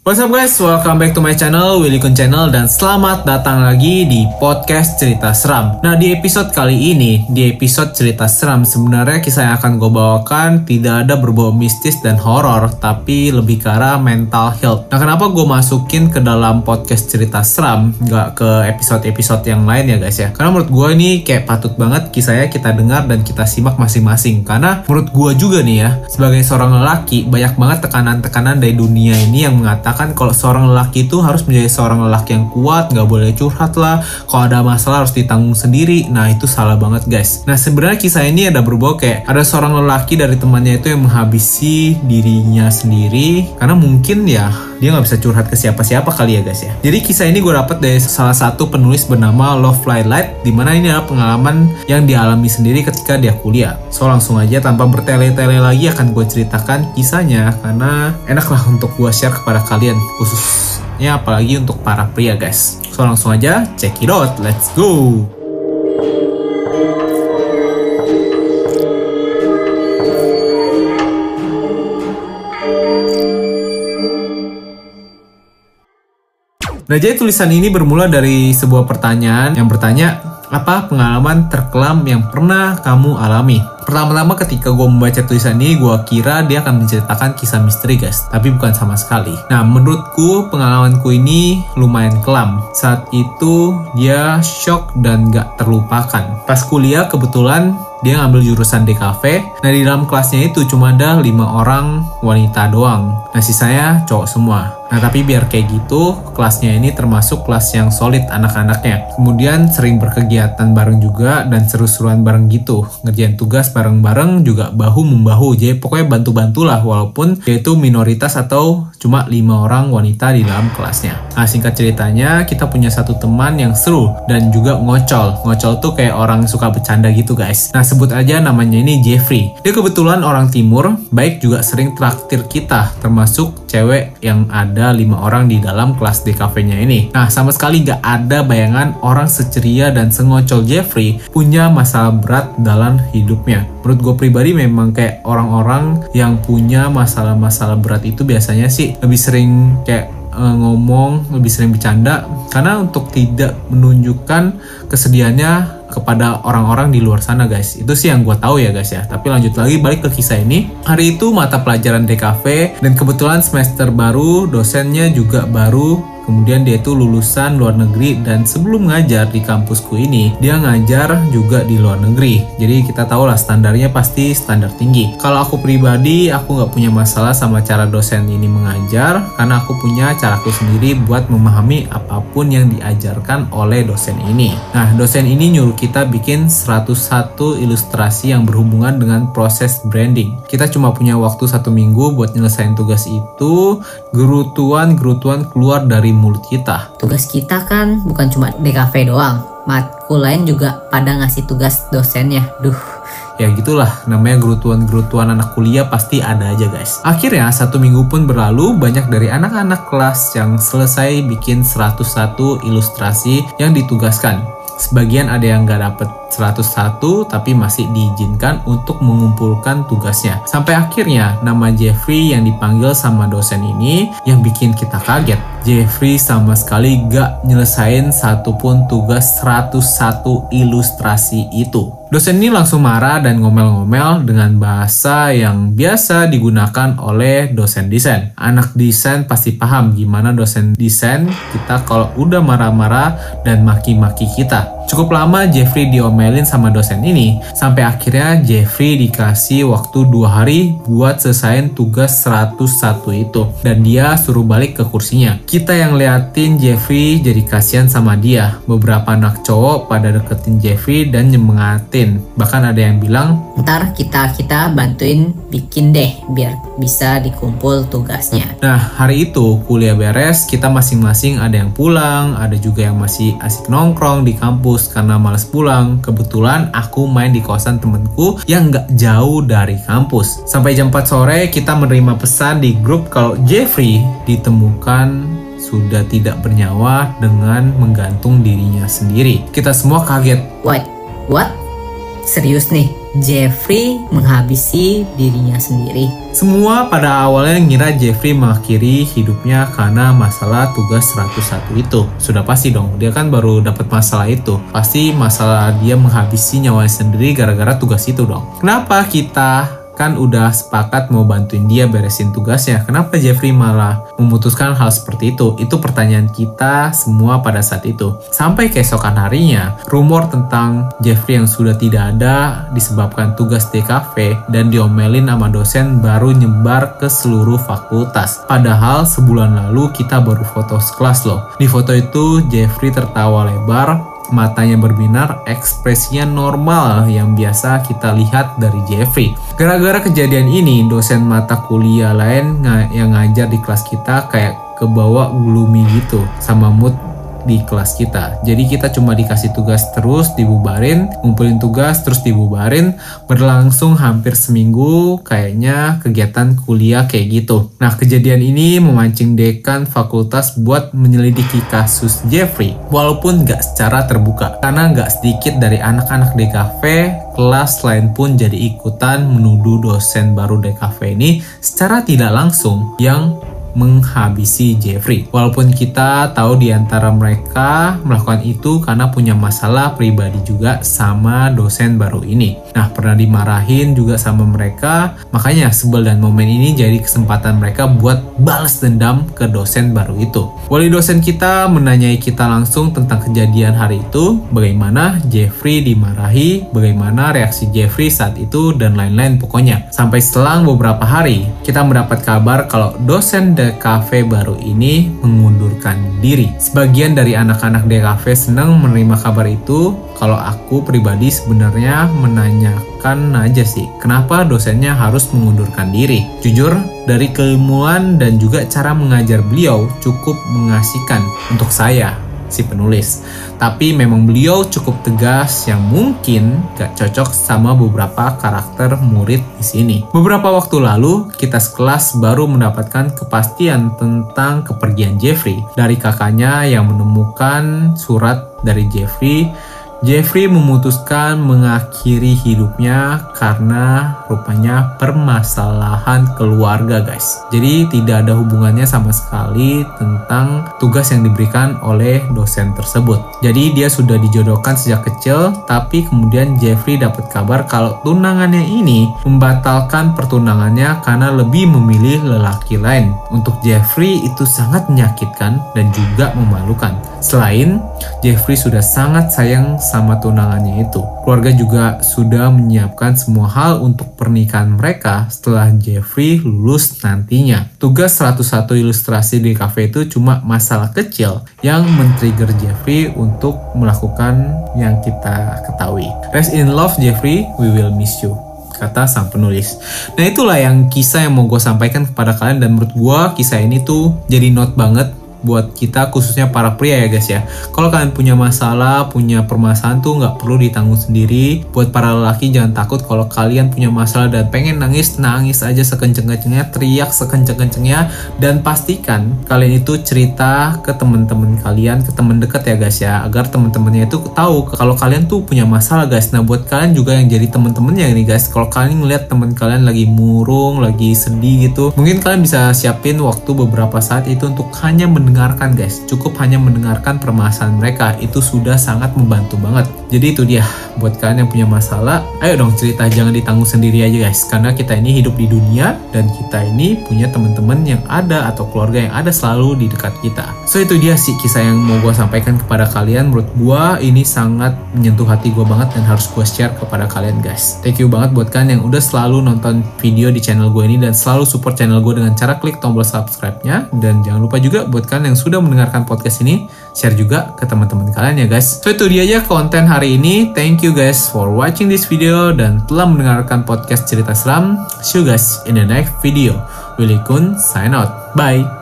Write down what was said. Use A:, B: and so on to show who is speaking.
A: What's up guys, welcome back to my channel, Willy Kun Channel dan selamat datang lagi di podcast cerita seram. Nah di episode kali ini, di episode cerita seram sebenarnya kisah yang akan gue bawakan tidak ada berbau mistis dan horor, tapi lebih ke arah mental health. Nah kenapa gue masukin ke dalam podcast cerita seram, nggak ke episode-episode yang lain ya guys ya? Karena menurut gue ini kayak patut banget kisahnya kita dengar dan kita simak masing-masing. Karena menurut gue juga nih ya, sebagai seorang lelaki banyak banget tekanan-tekanan dari dunia ini yang mengatakan mengatakan kalau seorang lelaki itu harus menjadi seorang lelaki yang kuat, nggak boleh curhat lah. Kalau ada masalah harus ditanggung sendiri. Nah itu salah banget guys. Nah sebenarnya kisah ini ada berbau kayak ada seorang lelaki dari temannya itu yang menghabisi dirinya sendiri karena mungkin ya dia nggak bisa curhat ke siapa-siapa kali ya guys ya. Jadi kisah ini gue dapet dari salah satu penulis bernama Love Fly Light, di mana ini adalah pengalaman yang dialami sendiri ketika dia kuliah. So langsung aja tanpa bertele-tele lagi akan gue ceritakan kisahnya karena enaklah untuk gue share kepada kalian kalian khususnya apalagi untuk para pria guys. So langsung aja check it out, let's go. Nah jadi tulisan ini bermula dari sebuah pertanyaan yang bertanya apa pengalaman terkelam yang pernah kamu alami? Pertama-tama ketika gue membaca tulisan ini, gue kira dia akan menceritakan kisah misteri guys, tapi bukan sama sekali. Nah, menurutku pengalamanku ini lumayan kelam. Saat itu dia shock dan gak terlupakan. Pas kuliah kebetulan dia ngambil jurusan DKV. Nah di dalam kelasnya itu cuma ada lima orang wanita doang. Nah sisanya cowok semua. Nah tapi biar kayak gitu, kelasnya ini termasuk kelas yang solid anak-anaknya. Kemudian sering berkegiatan bareng juga dan seru-seruan bareng gitu. Ngerjain tugas bareng-bareng juga bahu-membahu. Jadi pokoknya bantu-bantulah walaupun dia itu minoritas atau cuma lima orang wanita di dalam kelasnya. Nah singkat ceritanya, kita punya satu teman yang seru dan juga ngocol. Ngocol tuh kayak orang suka bercanda gitu guys. Nah sebut aja namanya ini Jeffrey. Dia kebetulan orang timur, baik juga sering traktir kita, termasuk cewek yang ada lima orang di dalam kelas DKV-nya ini. Nah, sama sekali gak ada bayangan orang seceria dan sengocol Jeffrey punya masalah berat dalam hidupnya. Menurut gue pribadi memang kayak orang-orang yang punya masalah-masalah berat itu biasanya sih lebih sering kayak uh, ngomong, lebih sering bercanda karena untuk tidak menunjukkan kesedihannya kepada orang-orang di luar sana guys. Itu sih yang gue tahu ya guys ya. Tapi lanjut lagi balik ke kisah ini. Hari itu mata pelajaran DKV dan kebetulan semester baru dosennya juga baru Kemudian dia itu lulusan luar negeri dan sebelum ngajar di kampusku ini, dia ngajar juga di luar negeri. Jadi kita tahu lah standarnya pasti standar tinggi. Kalau aku pribadi, aku nggak punya masalah sama cara dosen ini mengajar karena aku punya caraku sendiri buat memahami apa pun yang diajarkan oleh dosen ini. Nah, dosen ini nyuruh kita bikin 101 ilustrasi yang berhubungan dengan proses branding. Kita cuma punya waktu satu minggu buat nyelesain tugas itu, gerutuan-gerutuan keluar dari mulut kita.
B: Tugas kita kan bukan cuma DKV doang, matkul lain juga pada ngasih tugas dosennya. Duh,
A: ya gitulah namanya gerutuan-gerutuan anak kuliah pasti ada aja guys akhirnya satu minggu pun berlalu banyak dari anak-anak kelas yang selesai bikin 101 ilustrasi yang ditugaskan sebagian ada yang gak dapet 101 tapi masih diizinkan untuk mengumpulkan tugasnya. Sampai akhirnya nama Jeffrey yang dipanggil sama dosen ini yang bikin kita kaget. Jeffrey sama sekali gak nyelesain satupun tugas 101 ilustrasi itu. Dosen ini langsung marah dan ngomel-ngomel dengan bahasa yang biasa digunakan oleh dosen desain. Anak desain pasti paham gimana dosen desain kita kalau udah marah-marah dan maki-maki kita. Cukup lama Jeffrey diomelin sama dosen ini, sampai akhirnya Jeffrey dikasih waktu dua hari buat selesaiin tugas 101 itu. Dan dia suruh balik ke kursinya. Kita yang liatin Jeffrey jadi kasihan sama dia. Beberapa anak cowok pada deketin Jeffrey dan nyemangatin. Bahkan ada yang bilang,
B: Ntar kita-kita bantuin bikin deh, biar bisa dikumpul tugasnya.
A: Nah, hari itu kuliah beres, kita masing-masing ada yang pulang, ada juga yang masih asik nongkrong di kampus kampus karena males pulang. Kebetulan aku main di kosan temenku yang nggak jauh dari kampus. Sampai jam 4 sore kita menerima pesan di grup kalau Jeffrey ditemukan sudah tidak bernyawa dengan menggantung dirinya sendiri. Kita semua kaget.
B: What? What? Serius nih? Jeffrey menghabisi dirinya sendiri.
A: Semua pada awalnya ngira Jeffrey mengakhiri hidupnya karena masalah tugas 101 itu. Sudah pasti dong, dia kan baru dapat masalah itu. Pasti masalah dia menghabisi nyawanya sendiri gara-gara tugas itu dong. Kenapa kita kan udah sepakat mau bantuin dia beresin tugasnya. Kenapa Jeffrey malah memutuskan hal seperti itu? Itu pertanyaan kita semua pada saat itu. Sampai keesokan harinya, rumor tentang Jeffrey yang sudah tidak ada disebabkan tugas DKV dan diomelin sama dosen baru nyebar ke seluruh fakultas. Padahal sebulan lalu kita baru foto sekelas loh. Di foto itu Jeffrey tertawa lebar matanya berbinar, ekspresinya normal yang biasa kita lihat dari Jeffrey. Gara-gara kejadian ini, dosen mata kuliah lain yang ngajar di kelas kita kayak kebawa gloomy gitu sama mood di kelas kita. Jadi kita cuma dikasih tugas terus dibubarin, ngumpulin tugas terus dibubarin, berlangsung hampir seminggu kayaknya kegiatan kuliah kayak gitu. Nah kejadian ini memancing dekan fakultas buat menyelidiki kasus Jeffrey, walaupun nggak secara terbuka, karena nggak sedikit dari anak-anak DKV kelas lain pun jadi ikutan menuduh dosen baru DKV ini secara tidak langsung yang menghabisi Jeffrey. Walaupun kita tahu di antara mereka melakukan itu karena punya masalah pribadi juga sama dosen baru ini. Nah, pernah dimarahin juga sama mereka, makanya sebel dan momen ini jadi kesempatan mereka buat balas dendam ke dosen baru itu. Wali dosen kita menanyai kita langsung tentang kejadian hari itu, bagaimana Jeffrey dimarahi, bagaimana reaksi Jeffrey saat itu, dan lain-lain pokoknya. Sampai selang beberapa hari, kita mendapat kabar kalau dosen DKV baru ini mengundurkan diri. Sebagian dari anak-anak DKV senang menerima kabar itu, kalau aku pribadi sebenarnya menanyakan aja sih, kenapa dosennya harus mengundurkan diri? Jujur, dari keilmuan dan juga cara mengajar beliau cukup mengasihkan untuk saya si penulis. Tapi memang beliau cukup tegas yang mungkin gak cocok sama beberapa karakter murid di sini. Beberapa waktu lalu, kita sekelas baru mendapatkan kepastian tentang kepergian Jeffrey dari kakaknya yang menemukan surat dari Jeffrey Jeffrey memutuskan mengakhiri hidupnya karena rupanya permasalahan keluarga guys. Jadi tidak ada hubungannya sama sekali tentang tugas yang diberikan oleh dosen tersebut. Jadi dia sudah dijodohkan sejak kecil tapi kemudian Jeffrey dapat kabar kalau tunangannya ini membatalkan pertunangannya karena lebih memilih lelaki lain. Untuk Jeffrey itu sangat menyakitkan dan juga memalukan. Selain Jeffrey sudah sangat sayang sama tunangannya itu. Keluarga juga sudah menyiapkan semua hal untuk pernikahan mereka setelah Jeffrey lulus nantinya. Tugas 101 ilustrasi di cafe itu cuma masalah kecil yang men-trigger Jeffrey untuk melakukan yang kita ketahui. Rest in love Jeffrey, we will miss you kata sang penulis. Nah itulah yang kisah yang mau gue sampaikan kepada kalian dan menurut gue kisah ini tuh jadi note banget buat kita khususnya para pria ya guys ya. Kalau kalian punya masalah, punya permasalahan tuh nggak perlu ditanggung sendiri. Buat para lelaki jangan takut kalau kalian punya masalah dan pengen nangis, nangis aja sekenceng-kencengnya, teriak sekenceng-kencengnya dan pastikan kalian itu cerita ke teman-teman kalian, ke teman dekat ya guys ya, agar teman-temannya itu tahu kalau kalian tuh punya masalah guys. Nah buat kalian juga yang jadi teman-temannya ini guys, kalau kalian ngeliat teman kalian lagi murung, lagi sedih gitu, mungkin kalian bisa siapin waktu beberapa saat itu untuk hanya mendengar mendengarkan guys. Cukup hanya mendengarkan permasalahan mereka itu sudah sangat membantu banget. Jadi itu dia buat kalian yang punya masalah ayo dong cerita jangan ditanggung sendiri aja guys. Karena kita ini hidup di dunia dan kita ini punya teman-teman yang ada atau keluarga yang ada selalu di dekat kita. So itu dia sih kisah yang mau gue sampaikan kepada kalian. Menurut gue ini sangat menyentuh hati gue banget dan harus gue share kepada kalian guys. Thank you banget buat kalian yang udah selalu nonton video di channel gue ini dan selalu support channel gue dengan cara klik tombol subscribe-nya. Dan jangan lupa juga buat kalian yang sudah mendengarkan podcast ini, share juga ke teman-teman kalian ya guys. So itu dia aja konten hari ini. Thank you guys for watching this video dan telah mendengarkan podcast cerita seram. See you guys in the next video. Willy Kun sign out. Bye.